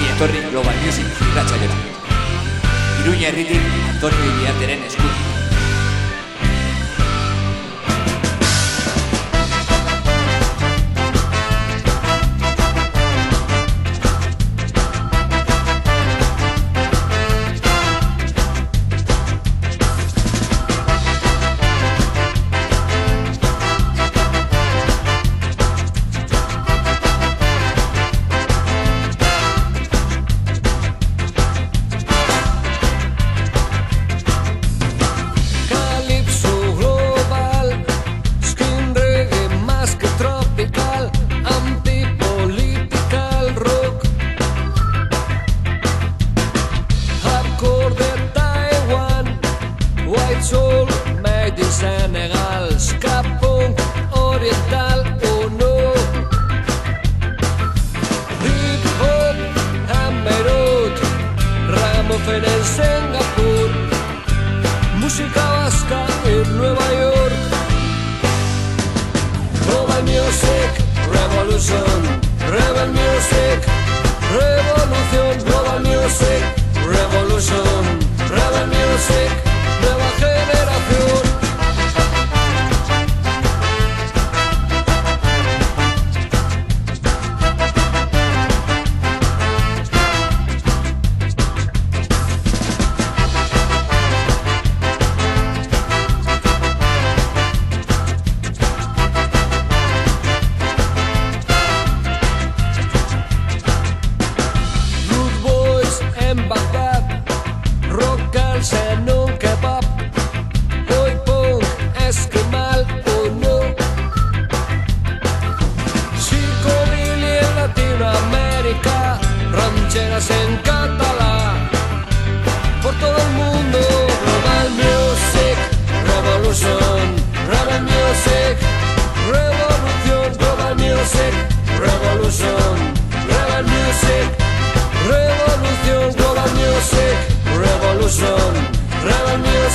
Ongi etorri Global Music irratsaioa. Iruña herritik Antonio Iriarteren eskutik.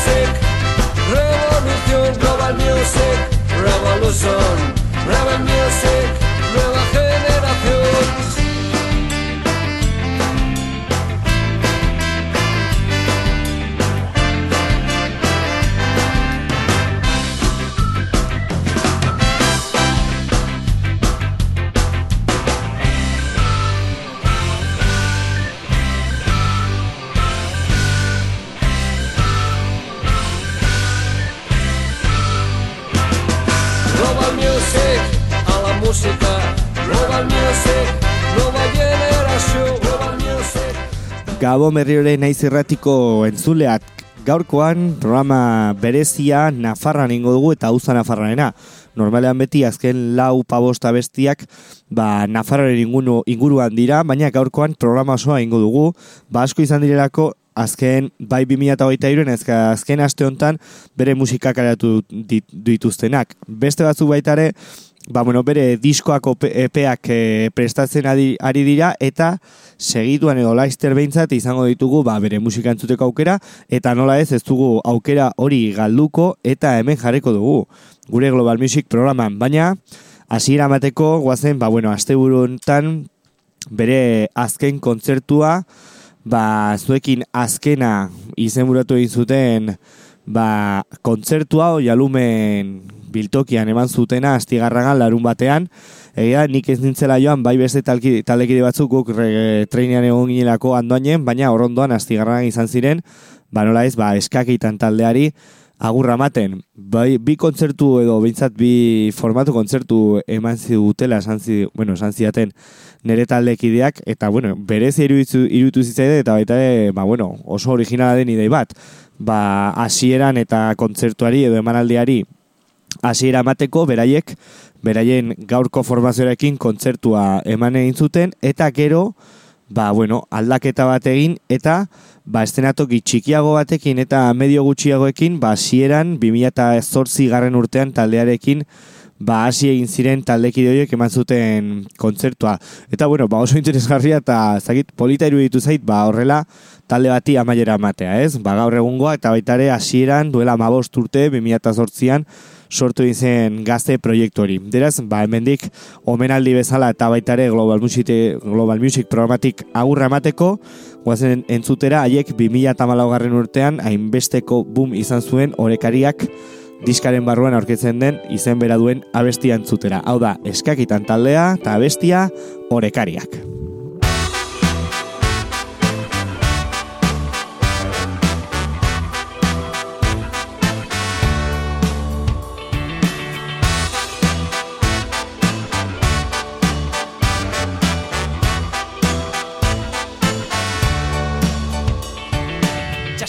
Music. Revolución, Global Music. Revolution, Rebel Music. Gabo Merriore naiz irratiko entzuleak gaurkoan programa berezia Nafarran ingo dugu eta uza Nafarranena. Normalean beti azken lau pabosta bestiak ba, Nafarraren inguru, inguruan dira, baina gaurkoan programa osoa ingo dugu. Ba, asko izan direlako azken bai 2008 ezka azken aste hontan bere musika kaleratu dit- dituztenak. Beste batzu baita ere, ba, bueno, bere diskoak epeak e, prestatzen ari, dira eta segituan edo laizter behintzat izango ditugu ba, bere musika entzuteko aukera eta nola ez ez dugu aukera hori galduko eta hemen jarriko dugu gure Global Music programan, baina hasiera emateko guazen, ba, bueno, asteburu hontan bere azken kontzertua ba, zuekin azkena izenburatu egin zuten ba, kontzertua oialumen biltokian eman zutena astigarragan larun batean Egia, nik ez nintzela joan, bai beste talki, taldekide batzuk guk re, treinean egon ginelako andoainen, baina horrondoan astigarragan izan ziren, ba nola ez, ba eskakitan taldeari agurra maten. Bai, bi kontzertu edo behintzat bi formatu kontzertu eman zidutela, esan, zi, bueno, esan zidaten nire taldekideak, eta bueno, berez iruditu, iruditu zitzaide, eta baita ere, ba bueno, oso originala den idei bat. Ba, hasieran eta kontzertuari edo emanaldiari hasiera emateko beraiek beraien gaurko formazioarekin kontzertua eman egin zuten eta gero ba, bueno, aldaketa bat egin eta ba, estenatoki txikiago batekin eta medio gutxiagoekin ba, hasieran 2008 garren urtean taldearekin ba, hasi egin ziren taldekide horiek eman zuten kontzertua. Eta bueno, ba, oso interesgarria eta zakit polita iruditu zait, ba, horrela talde bati amaiera matea, ez? Ba, gaur egungoa eta baitare hasieran duela mabost urte, 2008an, sortu izen gazte proiektu hori. Deraz, ba, hemendik omenaldi bezala eta baita ere Global Music, Global Music programatik agurra emateko, guazen entzutera, haiek 2008 garren urtean, hainbesteko boom izan zuen orekariak diskaren barruan aurketzen den izen bera duen abestia entzutera. Hau da, eskakitan taldea eta abestia orekariak.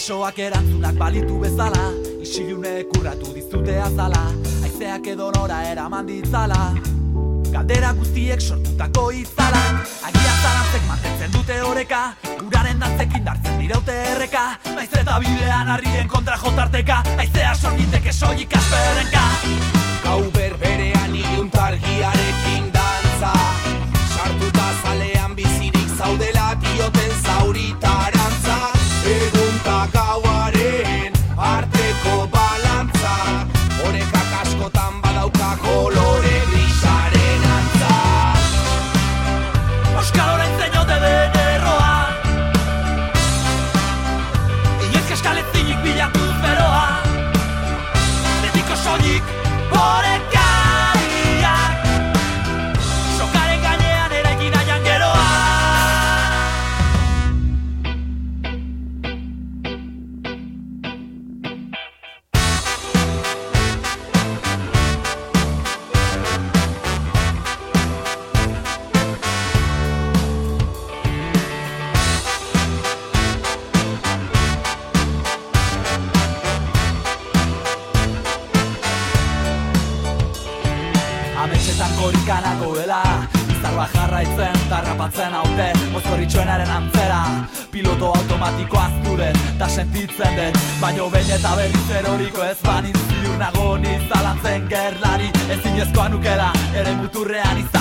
Itxasoak erantzunak balitu bezala Isilune kurratu dizute azala Aizeak edo nora eraman ditzala. Galdera guztiek sortutako itzala Agia zarantzek mantentzen dute oreka Uraren dantzekin dartzen diraute erreka. Naiz eta bidean harrien kontra jotarteka Aizea sorgiteke soilik asperenka. Gau berberean iluntargiarekin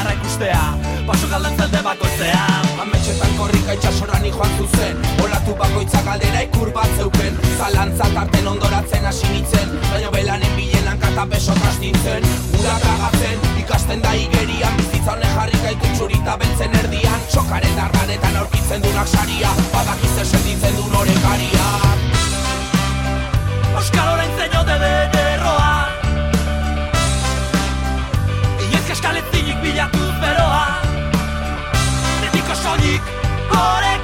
izarra ikustea. Paso galden zelde bakoitzean Ametxetan korrika itxasoran joan zuzen. Olatu bakoitza galdera ikur bat zeuken. Zalantza tarten ondoratzen hasi nintzen. Baina belanen bilenan kata beso trastintzen Ura tragatzen, ikasten da igerian. Bizitza honen jarri gaitu txurita beltzen erdian. Sokaren darganetan aurkitzen dunak saria. Badakiz esenditzen du norekaria Euskal orain zeinote den erroa Inoizk eskaletzinik bilatuz beroa Betiko soilik orekariak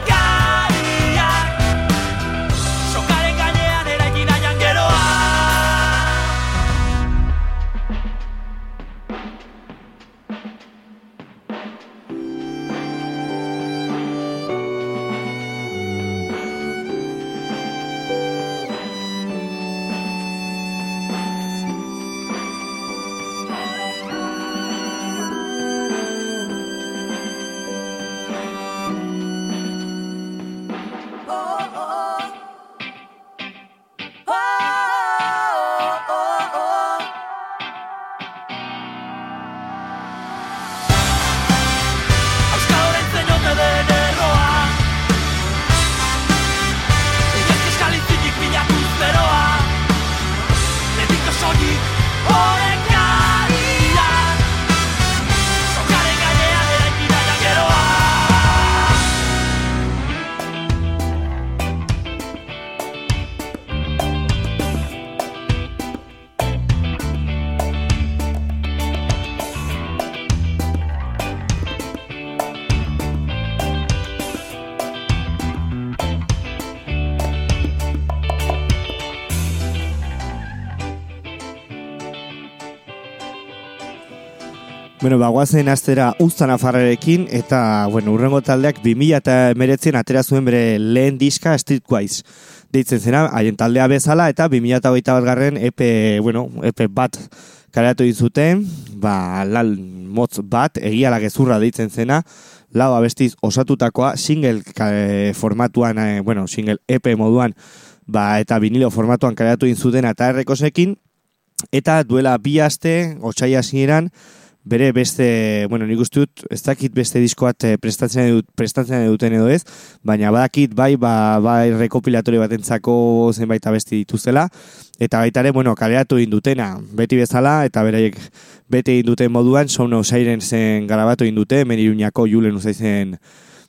Bueno, bagoazen astera Uzta Nafarrarekin eta, bueno, urrengo taldeak 2000 eta meretzen atera zuen bere lehen diska Streetwise. Deitzen zena, haien taldea bezala eta 2008 bat garren EP, bueno, EP bat kareatu zuten, ba, lal motz bat, egia gezurra deitzen zena, lau abestiz osatutakoa, single ka- formatuan, eh, bueno, single EP moduan, ba, eta vinilo formatuan kareatu zuten eta errekosekin, eta duela bi aste, otxai hasieran, bere beste, bueno, nik uste dut, ez dakit beste diskoat eh, prestatzen, dut, prestatzen duten edo ez, baina badakit bai, ba, bai rekopilatorio batentzako zenbait abesti dituzela, eta baita ere, bueno, kaleatu indutena, beti bezala, eta beraiek bete induten moduan, Sound Sairen zen garabatu indute, meniruñako julen uzaizen,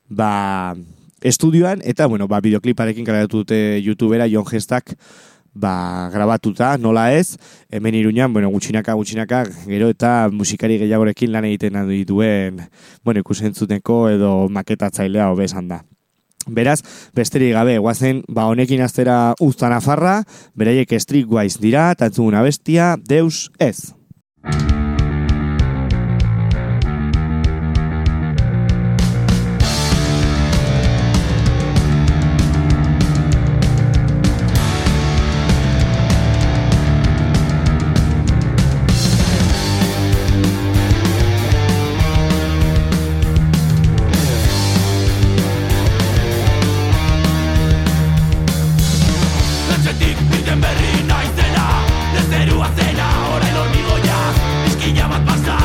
ba, estudioan, eta, bueno, ba, videokliparekin kaleatu dute youtubera, Jon Gestak, ba, grabatuta, nola ez, hemen iruñan, bueno, gutxinaka, gutxinaka, gero eta musikari gehiagorekin lan egiten dituen, bueno, ikusentzuteko edo maketatzailea hobesan da. Beraz, besterik gabe, guazen, ba, honekin aztera uztan afarra, beraiek streetwise dira, tantzuguna bestia, deus ez. Etxetik biden berri naizena Ez zerua zena orain hormigoia Eskina bat pasataren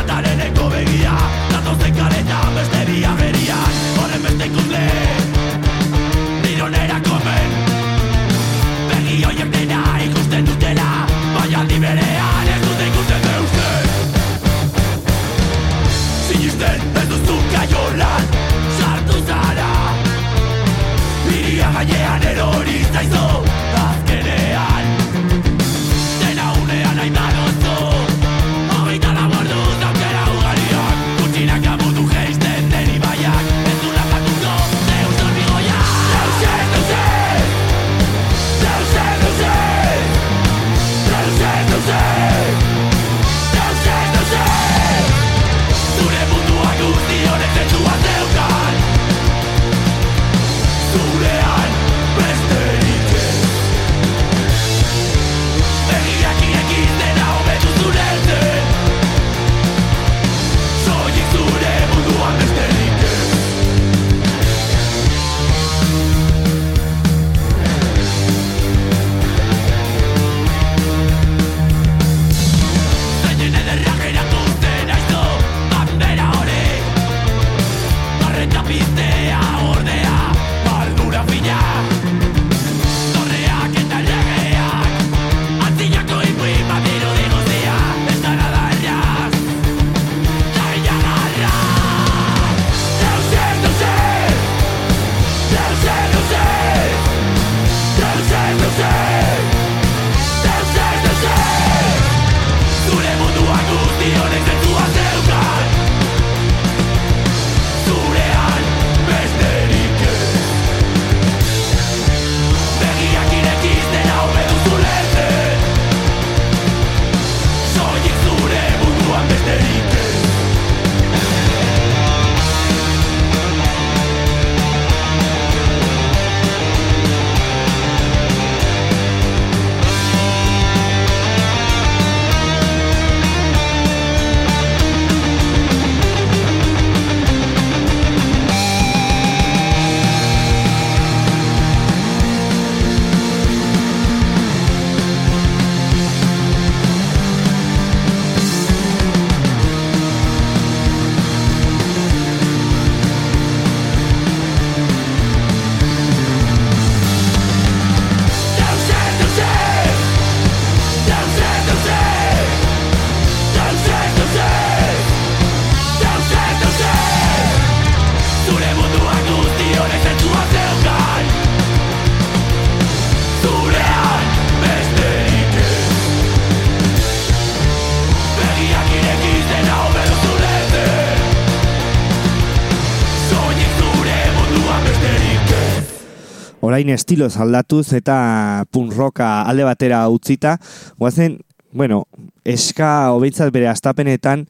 orain estiloz aldatuz eta punk rocka alde batera utzita, guazen, bueno, eska hobeintzat bere astapenetan,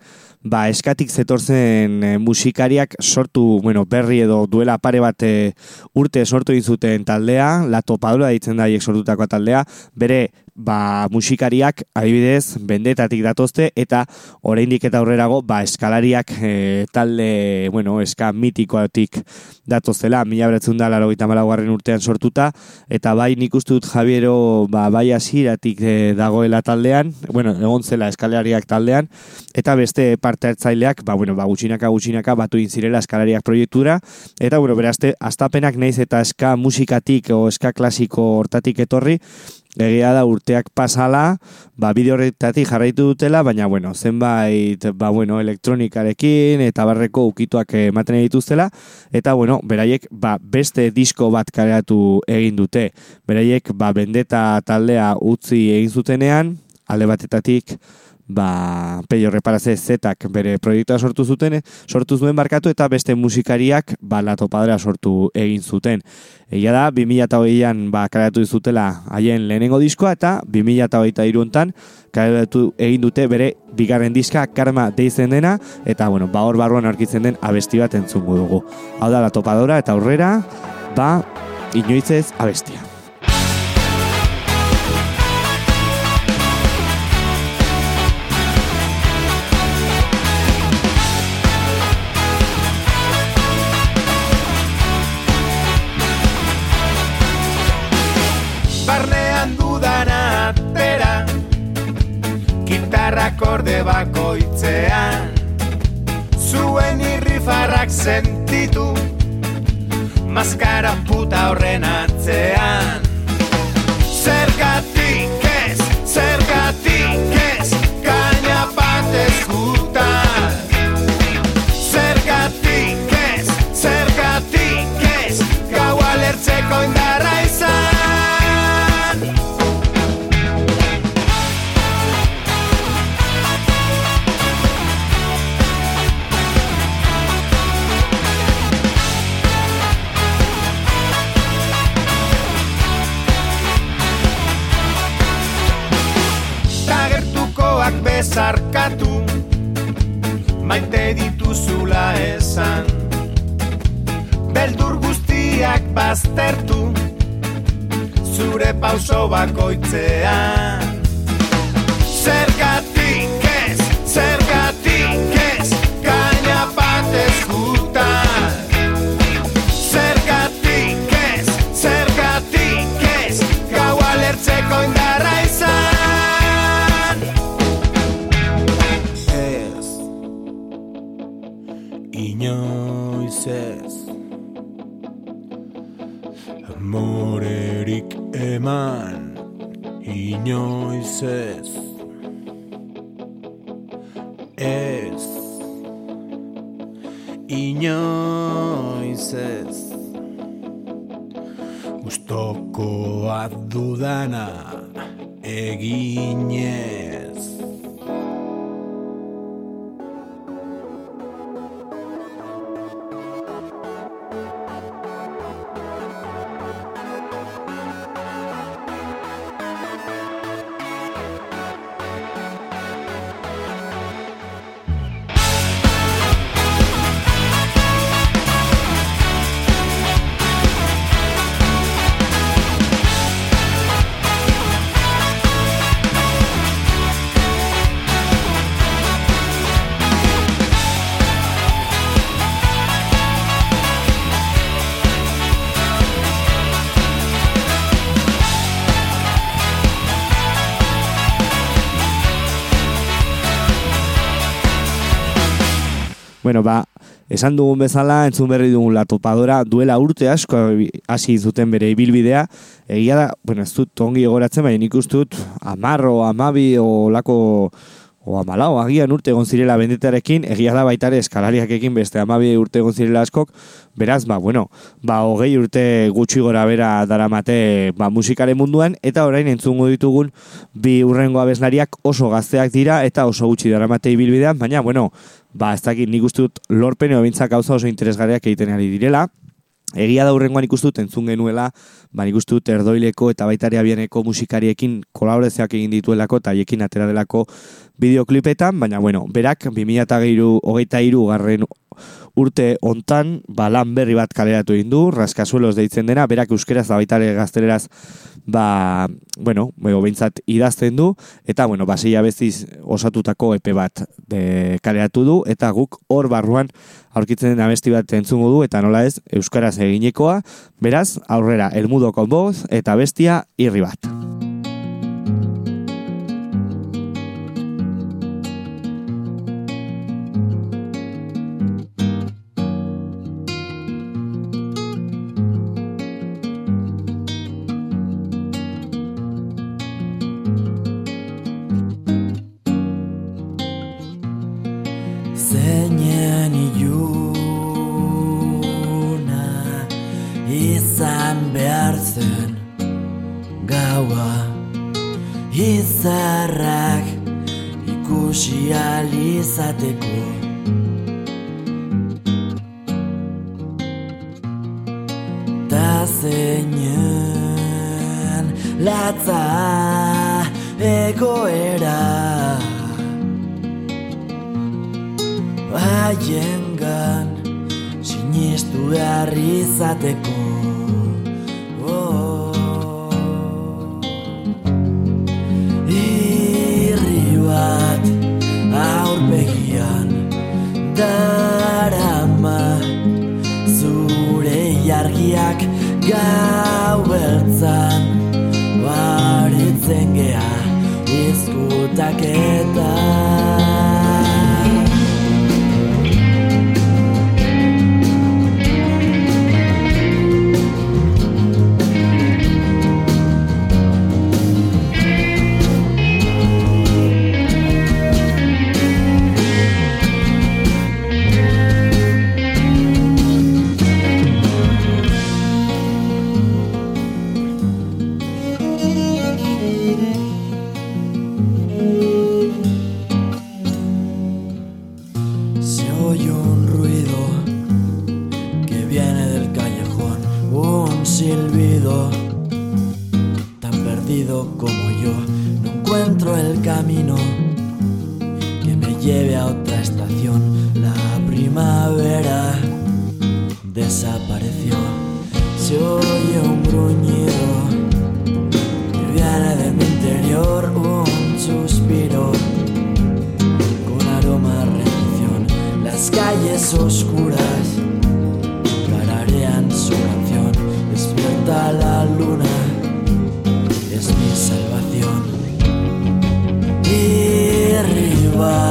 ba, eskatik zetorzen e, musikariak sortu, bueno, berri edo duela pare bat e, urte sortu egin zuten taldea, la topadura ditzen da haiek sortutako taldea, bere ba, musikariak adibidez bendetatik datozte eta oraindik eta aurrerago ba, eskalariak e, talde, bueno, eska mitikoatik datozela, mila beretzen da laro malaguarren urtean sortuta eta bai nik uste dut Javiero ba, bai asiratik e, dagoela taldean, bueno, egon zela eskalariak taldean eta beste parte hartzaileak, ba, bueno, ba, gutxinaka gutxinaka batu inzirela eskalariak proiektura eta, bueno, berazte, astapenak naiz eta eska musikatik o eska klasiko hortatik etorri, egia da urteak pasala, ba, bideo horretatik jarraitu dutela, baina, bueno, zenbait, ba, bueno, elektronikarekin eta barreko ukituak ematen dituztela, eta, bueno, beraiek, ba, beste disko bat kareatu egin dute. Beraiek, ba, bendeta taldea utzi egin zutenean, alde batetatik, ba, peio reparaze zetak bere proiektua sortu zuten, sortu zuen barkatu eta beste musikariak ba, latopadera sortu egin zuten. Egia da, 2008an ba, kareatu izutela haien lehenengo diskoa eta 2008 iruntan kareatu egin dute bere bigarren diska karma deizen dena eta bueno, ba hor barruan aurkitzen den abesti bat entzungu dugu. Hau da, latopadora eta aurrera, ba, inoitzez abestia. Akorde bakoitzean. Zuen irrifarrak sentitu Maskara puta horren atzean. Zergatik Bueno, ba, esan dugun bezala, entzun berri dugun la topadora duela urte asko hasi zuten bere ibilbidea. Egia da, bueno, ez dut ongi egoratzen, baina nik uste dut amarro, amabi, o lako, o amalau, agian urte egon zirela bendetarekin, egia da baitare eskalariakekin beste amabi urte egon zirela askok, beraz, ba, bueno, ba, hogei urte gutxi gora bera daramate ba, musikaren munduan, eta orain entzungo ditugun bi urrengo abeslariak oso gazteak dira, eta oso gutxi daramate ibilbidean, baina, bueno, ba, ez dakit nik uste dut lorpen edo bintzak gauza oso interesgarriak egiten ari direla. Egia da hurrengoan ikustu dut entzun genuela, ba nik uste erdoileko eta baitari abieneko musikariekin kolaborazioak egin dituelako eta haiekin atera delako bideoklipetan, baina bueno, berak 2008 hogeita iru garren urte hontan ba, lan berri bat kaleratu egin du, raskasuelos deitzen dena, berak euskeraz da baita ere gazteleraz ba, bueno, bego behintzat idazten du, eta, bueno, basia beziz osatutako epe bat de, kaleratu du, eta guk hor barruan aurkitzen den abesti bat entzungo du, eta nola ez, euskaraz eginekoa, beraz, aurrera, elmudo konboz, eta bestia irri bat. Lleve a otra estación. La primavera desapareció. Se oye un gruñido que viene de mi interior, un suspiro con aroma a rendición. Las calles oscuras tararean su canción. Despierta la luna, es mi salvación. Irri bat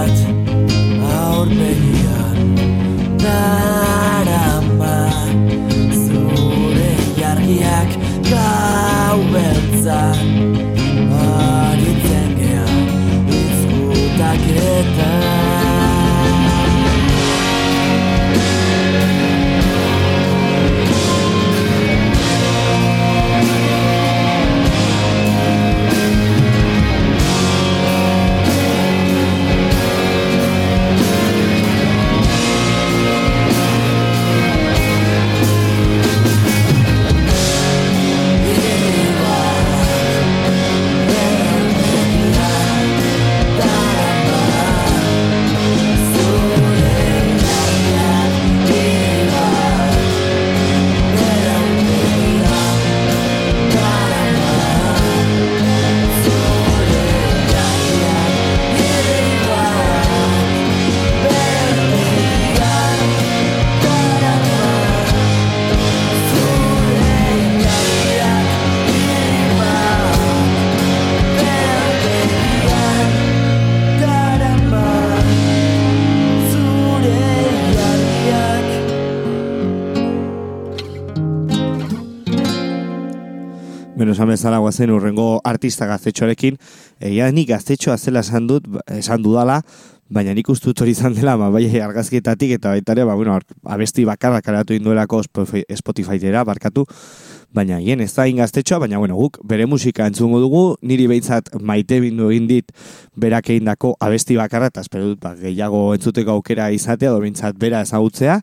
Beno, esan bezala guazen urrengo artista gaztetxoarekin, egia nik gaztetxoa zela esan dut, esan dudala, baina nik uste dut hori izan dela, ba, bai argazkietatik eta baita ere, ba, bueno, abesti bakarra karatu induelako Spotify-era, barkatu, baina hien ez da ingaztetxoa, baina bueno, guk bere musika entzungo dugu, niri behintzat maite bindu egin dit berak egindako abesti bakarra, eta espero dut ba, gehiago entzuteko aukera izatea, edo behintzat bera ezagutzea,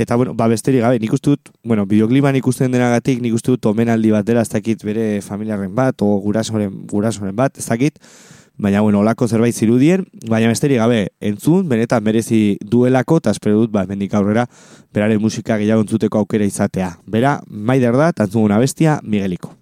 eta bueno, ba besterik gabe, nik uste dut, bueno, bideoklipan ikusten denagatik, nik uste dut omenaldi bat dela, ez dakit bere familiarren bat, o gurasoren, gurasoren bat, ez dakit, baina bueno, olako zerbait zirudien, baina besterik gabe, entzun, benetan merezi duelako, eta espero dut, ba, mendik aurrera, beraren musika gehiago entzuteko aukera izatea. Bera, maider da, tantzuguna bestia, Migueliko.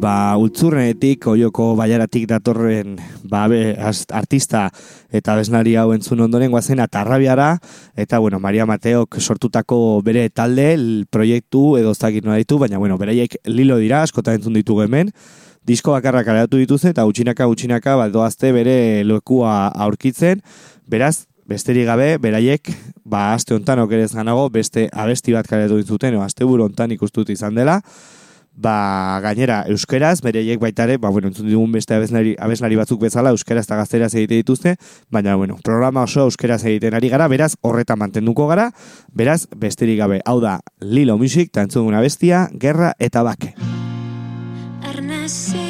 Ba, ultzurrenetik, oioko baiaratik datorren ba, be, artista eta besnari hau entzun ondoren guazen atarrabiara, eta, bueno, Maria Mateok sortutako bere talde, el proiektu edo ez dakit nola ditu, baina, bueno, beraiek lilo dira, askota entzun ditugu hemen, disko bakarrak kaleratu dituzte, eta utxinaka, utxinaka, bat doazte bere lekua aurkitzen, beraz, besterik gabe, beraiek, ba, aste hontan okerez ganago, beste abesti bat kaleratu dituzten, o, aste buru hontan ikustut izan dela, ba, gainera, euskeraz, bereiek baitare, ba, bueno, entzun digun beste abeslari, abeslari batzuk bezala, euskeraz eta gazteraz egite dituzte, baina, bueno, programa oso euskeraz egiten ari gara, beraz, horretan mantenduko gara, beraz, besterik gabe, hau da, Lilo Music, eta entzun duguna bestia, gerra eta bake. Arnazik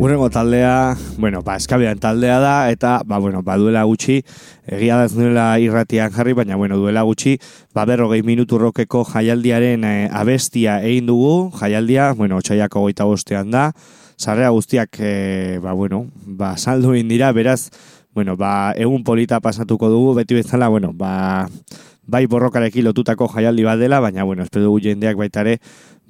Urrengo taldea, bueno, ba, eskabian taldea da, eta, ba, bueno, ba, duela gutxi, egia da ez duela irratian jarri, baina, bueno, duela gutxi, ba, berrogei minutu rokeko jaialdiaren eh, abestia egin dugu, jaialdia, bueno, otxaiako goita bostean da, sarrera guztiak, eh, ba, bueno, ba, saldu egin dira, beraz, bueno, ba, egun polita pasatuko dugu, beti bezala, bueno, ba, bai borrokarekin lotutako jaialdi bat dela, baina, bueno, espero dugu jendeak baitare,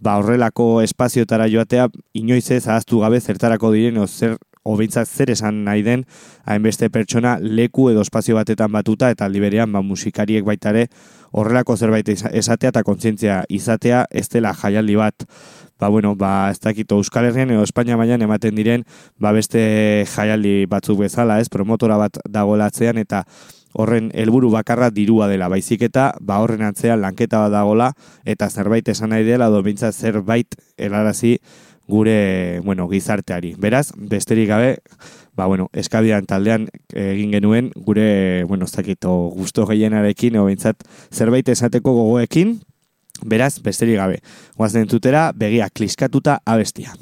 ba, horrelako espazioetara joatea, inoiz ez ahaztu gabe zertarako diren, o zer, obeintzat zer esan nahi den, hainbeste pertsona leku edo espazio batetan batuta, eta aldi berean, ba, musikariek baitare, horrelako zerbait esatea eta kontzientzia izatea, ez dela jaialdi bat, ba, bueno, ba, ez dakit Euskal Herrian edo Espainia mailan ematen diren, ba, beste jaialdi batzuk bezala, ez, promotora bat dagoelatzean, eta horren helburu bakarra dirua dela, baizik eta ba horren atzean lanketa bat dagola eta zerbait esan nahi dela edo behintzat zerbait helarazi gure, bueno, gizarteari. Beraz, besterik gabe, ba, bueno, eskabian taldean egin genuen gure, bueno, ez dakit, o gusto gehienarekin, edo behintzat zerbait esateko gogoekin, beraz, besterik gabe. Guazen entzutera, begiak kliskatuta abestia.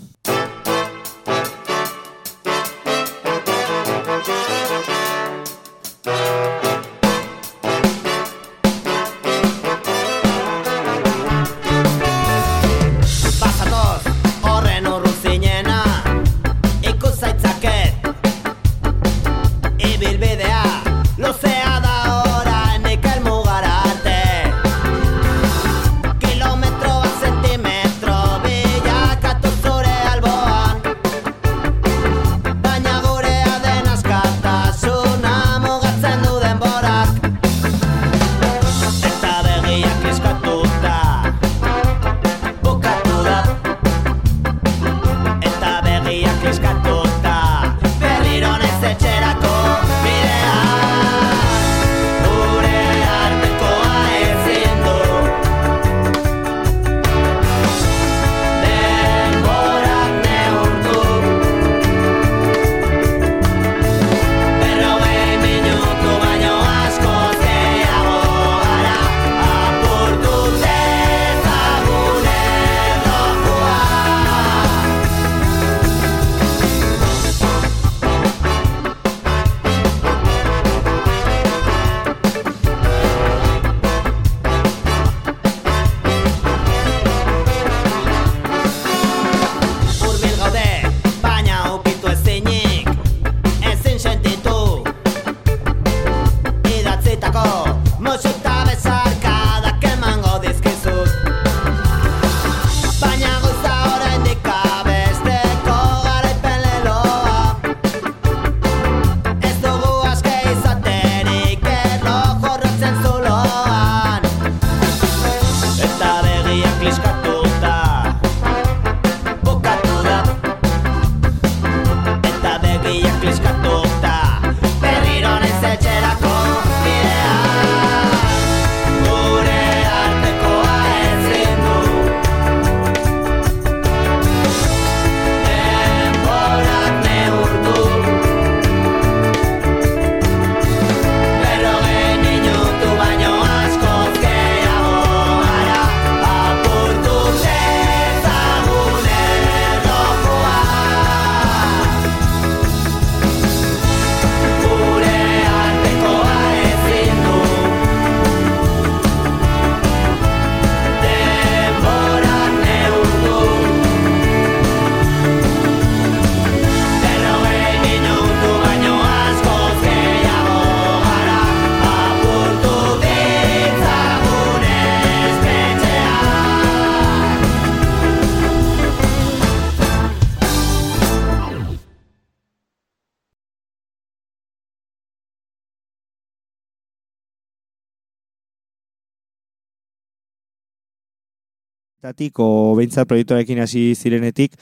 Hasieratik o behintzat proiektuarekin hasi zirenetik,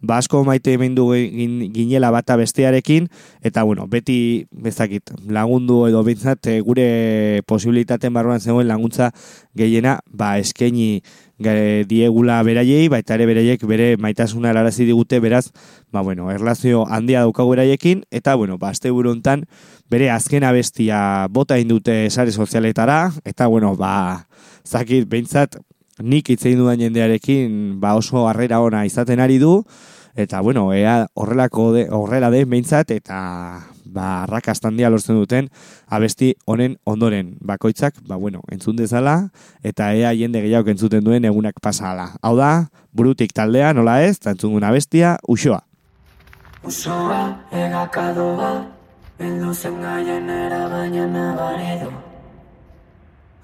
ba asko maite emendu gin- ginela bata bestearekin, eta bueno, beti bezakit lagundu edo behintzat eh, gure posibilitateen barruan zegoen laguntza gehiena, ba eskaini ge- diegula beraiei, baita ere beraiek bere maitasuna helarazi digute, beraz, ba bueno, erlazio handia daukagu beraiekin, eta bueno, ba asteburu hontan bere azken abestia bota egin dute sare sozialetara, eta bueno, ba, zakit, behintzat, nik hitz egin dudan jendearekin, ba oso harrera ona izaten ari du, eta bueno, ea horrelako de, horrela den behintzat, eta ba, arrakasta handia lortzen duten abesti honen ondoren bakoitzak, ba bueno, entzun dezala, eta ea jende gehiago entzuten duen egunak pasala. Hau da, burutik taldea, nola ez, eta entzun duen abestia, uxoa. Usoa, egakadoa, bildu zen gaienera baina nabari du.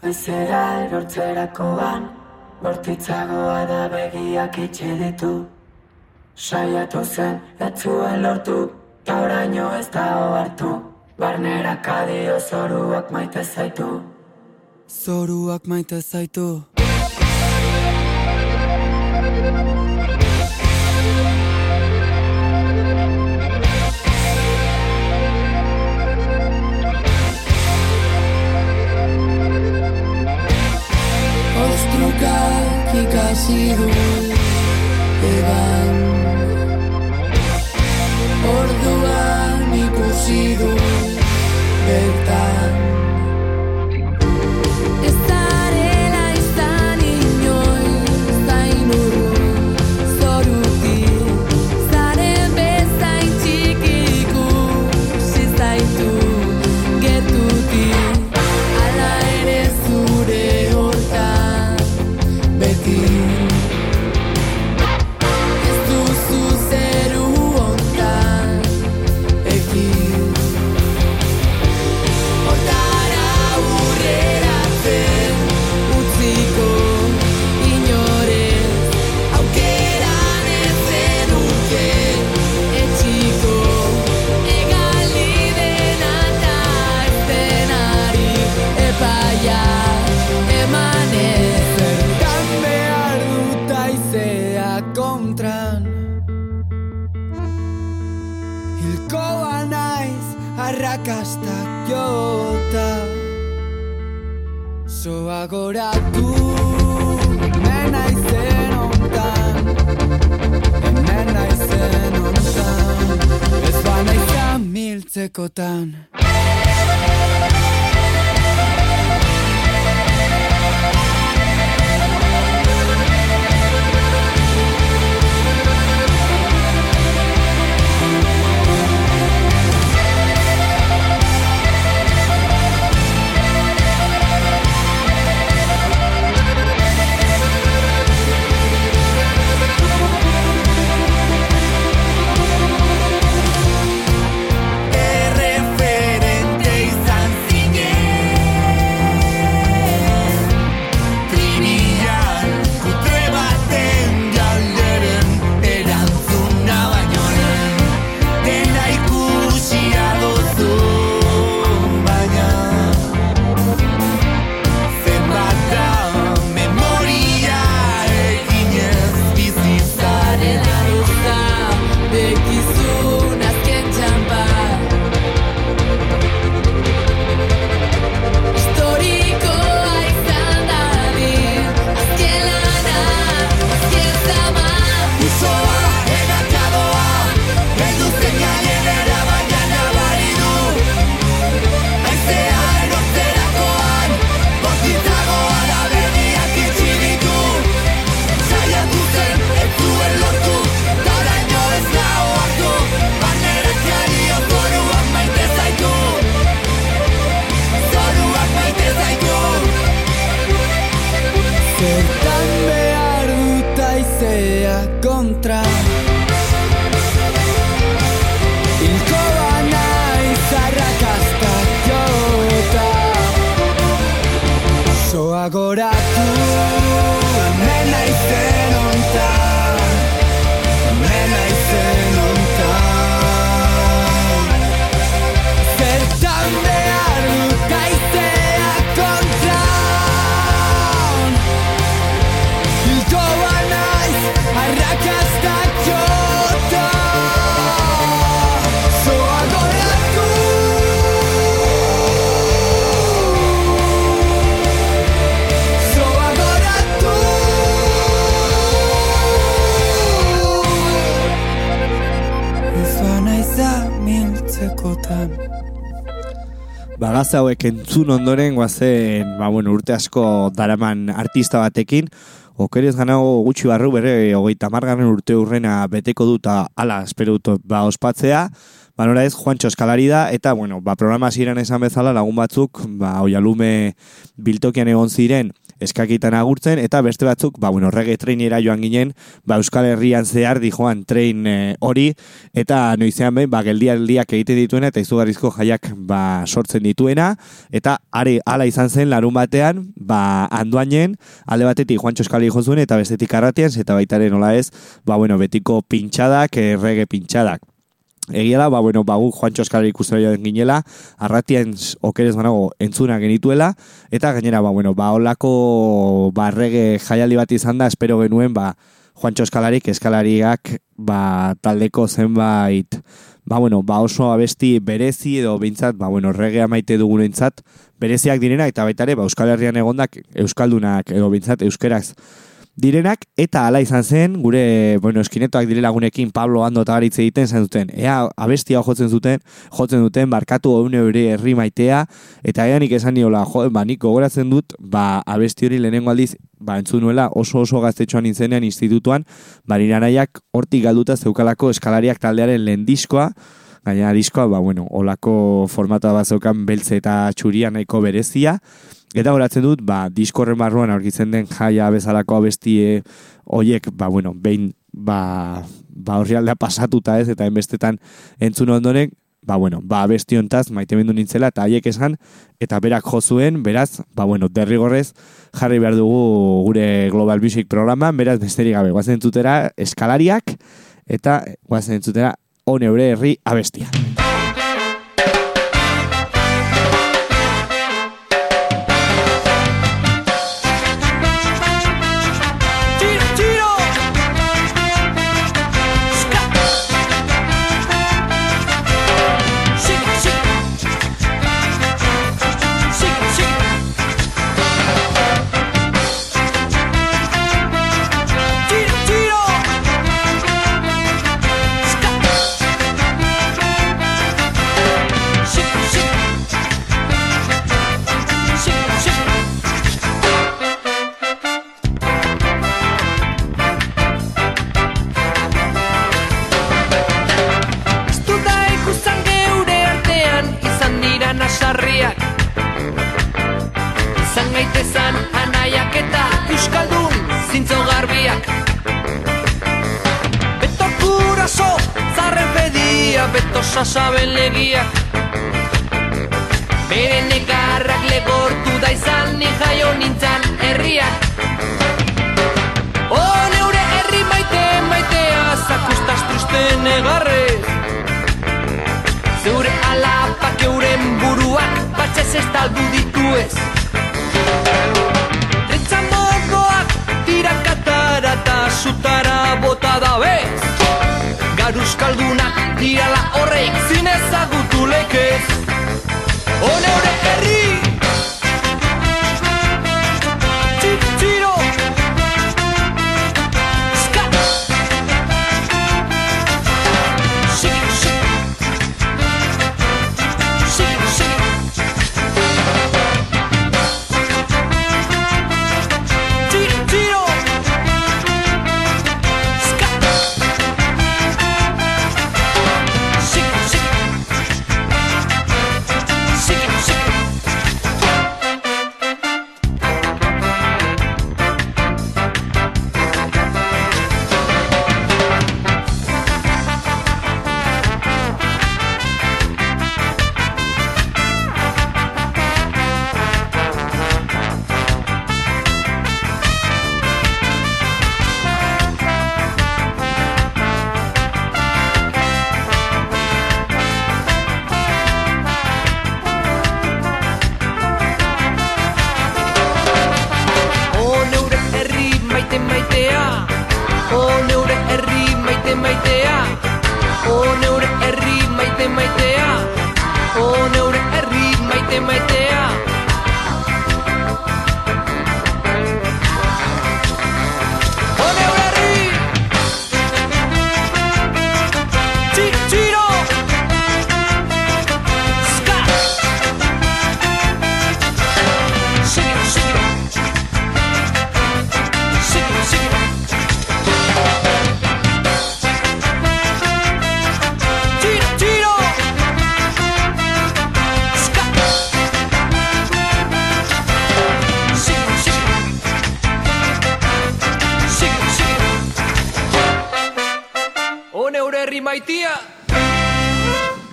Aizera erortzerakoan, bortitzagoa da begiak itxi ditu. Saiatu zen, ez zuen lortu, ta oraino ez da ohartu. Barnera kadio zoruak maite zaitu. Zoruak maite zaitu. has ido te van. Orduan ikusi du bertan. Arrakastak jota. Soa goratu hemen naizen ontan. Hemen naizen ontan. Ez banaiz miltzekotan aizea Ba, gazte hauek entzun ondoren guazen, ba, bueno, urte asko daraman artista batekin, okerez ganago gutxi barru bere hogeita margarren urte urrena beteko duta ala, espero dut, ba, ospatzea, ba, nora ez, Juancho Eskalari da, eta, bueno, ba, programa ziren esan bezala lagun batzuk, ba, oialume biltokian egon ziren, eskakitan agurtzen, eta beste batzuk, ba, bueno, rege trainera joan ginen, ba, Euskal Herrian zehar di joan train eh, hori, eta noizean behin, ba, geldialdiak egite dituena, eta izugarrizko jaiak, ba, sortzen dituena, eta are, ala izan zen larun batean, ba, anduanen, alde batetik Juancho Eskali jo zuen, eta bestetik arratian, eta baitaren nola ez, ba, bueno, betiko pintxadak, eh, rege pintxadak. Egia da, ba, bueno, ba, gu Juancho Eskari ikusten ginela, arratien okerez banago entzuna genituela, eta gainera, ba, bueno, ba, olako barrege jaialdi bat izan da, espero genuen, ba, Juancho Eskalarik, eskalariak, ba, taldeko zenbait, ba, bueno, ba, oso abesti berezi edo bintzat, ba, bueno, regea maite dugunentzat, bereziak direna, eta baita ere, ba, Euskal Herrian egondak, Euskaldunak, edo bintzat, Euskeraz, direnak, eta hala izan zen, gure, bueno, eskinetoak dire lagunekin Pablo Ando eta garitze egiten zen duten. Ea, abestia jotzen zuten, jotzen duten, barkatu hau hori herri maitea, eta ea nik esan niola, jo, ba, nik gogoratzen dut, ba, abesti hori lehenengo aldiz, ba, entzun nuela oso oso gaztetxoan nintzenean institutuan, ba, nire anaiak hortik galduta zeukalako eskalariak taldearen lehen diskoa, gaina diskoa, ba, bueno, olako formatoa bat zeukan beltze eta txuria nahiko berezia, Eta horatzen dut, ba, diskorren barruan aurkitzen den jaia bezalako abestie hoiek, ba, bueno, behin, ba, ba horri aldea pasatuta ez, eta enbestetan entzun ondoren, ba, bueno, ba, abesti hontaz, maite mendu nintzela, eta haiek esan, eta berak jo zuen, beraz, ba, bueno, derrigorrez, jarri behar dugu gure Global Music programan, beraz, besterik gabe, guazen entzutera eskalariak, eta guazen entzutera on eure herri abestia. Gaitezan anaiak eta euskaldun zintzo garbiak. Beto kuraso, zarren pedia, beto sasaben legiak Bere negarrak legortu da izan ni jaio nintzan herriak O neure herri maite maitea zakustas triste negarrez. Zeure alapak euren buruak batxez estaldu dituez. Tretza mogoak tirakatara eta sutara bota da bez Garuzkaldunak dirala horreik zinezagutu lekez neure herri maite maitea O neure herri maite maitea O neure herri maite maitea.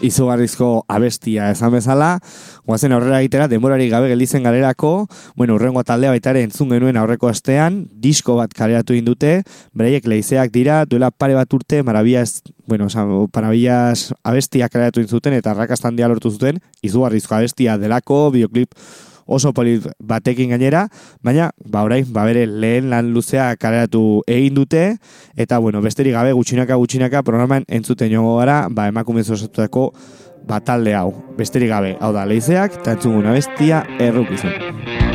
Izugarrizko abestia esan bezala, guazen aurrera egitera, denborari gabe gelditzen galerako, bueno, urrengo taldea baita ere entzun genuen aurreko astean, disko bat kaleratu indute, bereiek leizeak dira, duela pare bat urte, marabillas, bueno, oza, marabillas abestia kaleratu intzuten, eta arrakastan dia lortu zuten, izugarrizko abestia delako, videoklip oso polit batekin gainera, baina, ba orain, ba bere lehen lan luzea kaleratu egin dute, eta bueno, besterik gabe gutxinaka gutxinaka programan entzuten joango gara, ba emakumez osatutako ba talde hau. Besterik gabe, hau da, leizeak, eta entzunguna bestia errukizun.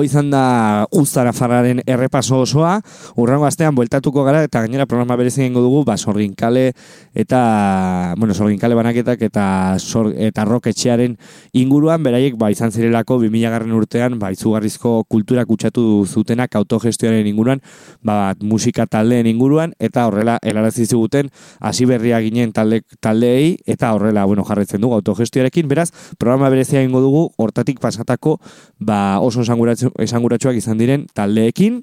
Bueno, ba, hoi izan da Uztara Farraren errepaso osoa, urrango astean bueltatuko gara, eta gainera programa berezi egingo dugu, ba, sorginkale eta, bueno, sorginkale banaketak eta, sor, eta roketxearen inguruan, beraiek, ba, izan zirelako 2000 garren urtean, ba, izugarrizko kultura kutsatu zutenak autogestioaren inguruan, ba, musika taldeen inguruan, eta horrela, helarazi ziguten, hasi berria ginen talde, taldeei, eta horrela, bueno, jarretzen dugu autogestioarekin, beraz, programa berezia egingo dugu, hortatik pasatako, ba, oso esanguratsu- esanguratsuak izan diren taldeekin,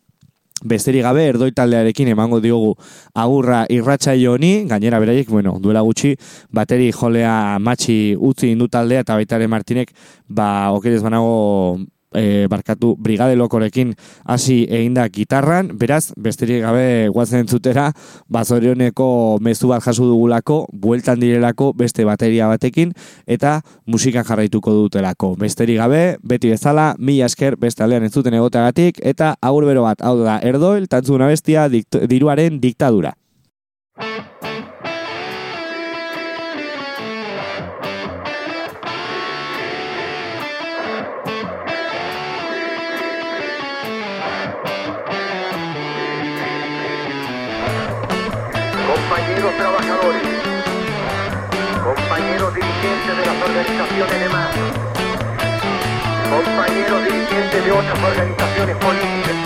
besterik gabe erdoi taldearekin emango diogu agurra irratsaio honi, gainera beraiek, bueno, duela gutxi, bateri jolea matxi utzi indu taldea eta baitare Martinek, ba, okerez banago e, barkatu brigade lokorekin hasi eginda gitarran, beraz, besterik gabe guazen zutera, bazorioneko mezu bat jasu dugulako, bueltan direlako beste bateria batekin, eta musika jarraituko dutelako. Besterik gabe, beti bezala, mila esker beste aldean ez zuten egoteagatik, eta agur bero bat, hau da, erdoil, tantzuna bestia, dikt diruaren diktadura. Compañeros trabajadores, compañeros dirigentes de las organizaciones de masa, compañeros dirigentes de otras organizaciones políticas,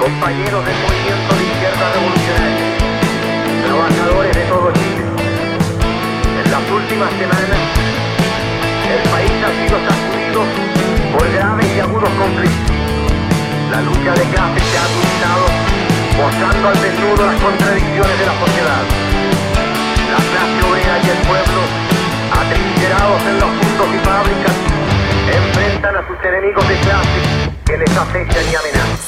compañeros del movimiento de izquierda revolucionaria, trabajadores de todo Chile. En las últimas semanas, el país ha sido sacudido por graves y agudos conflictos. La lucha de clases se ha agudizado mostrando al desnudo las contradicciones de la sociedad. La clase obrera y el pueblo, atrincherados en los mundos y fábricas, enfrentan a sus enemigos de clase que les acechan y amenazan.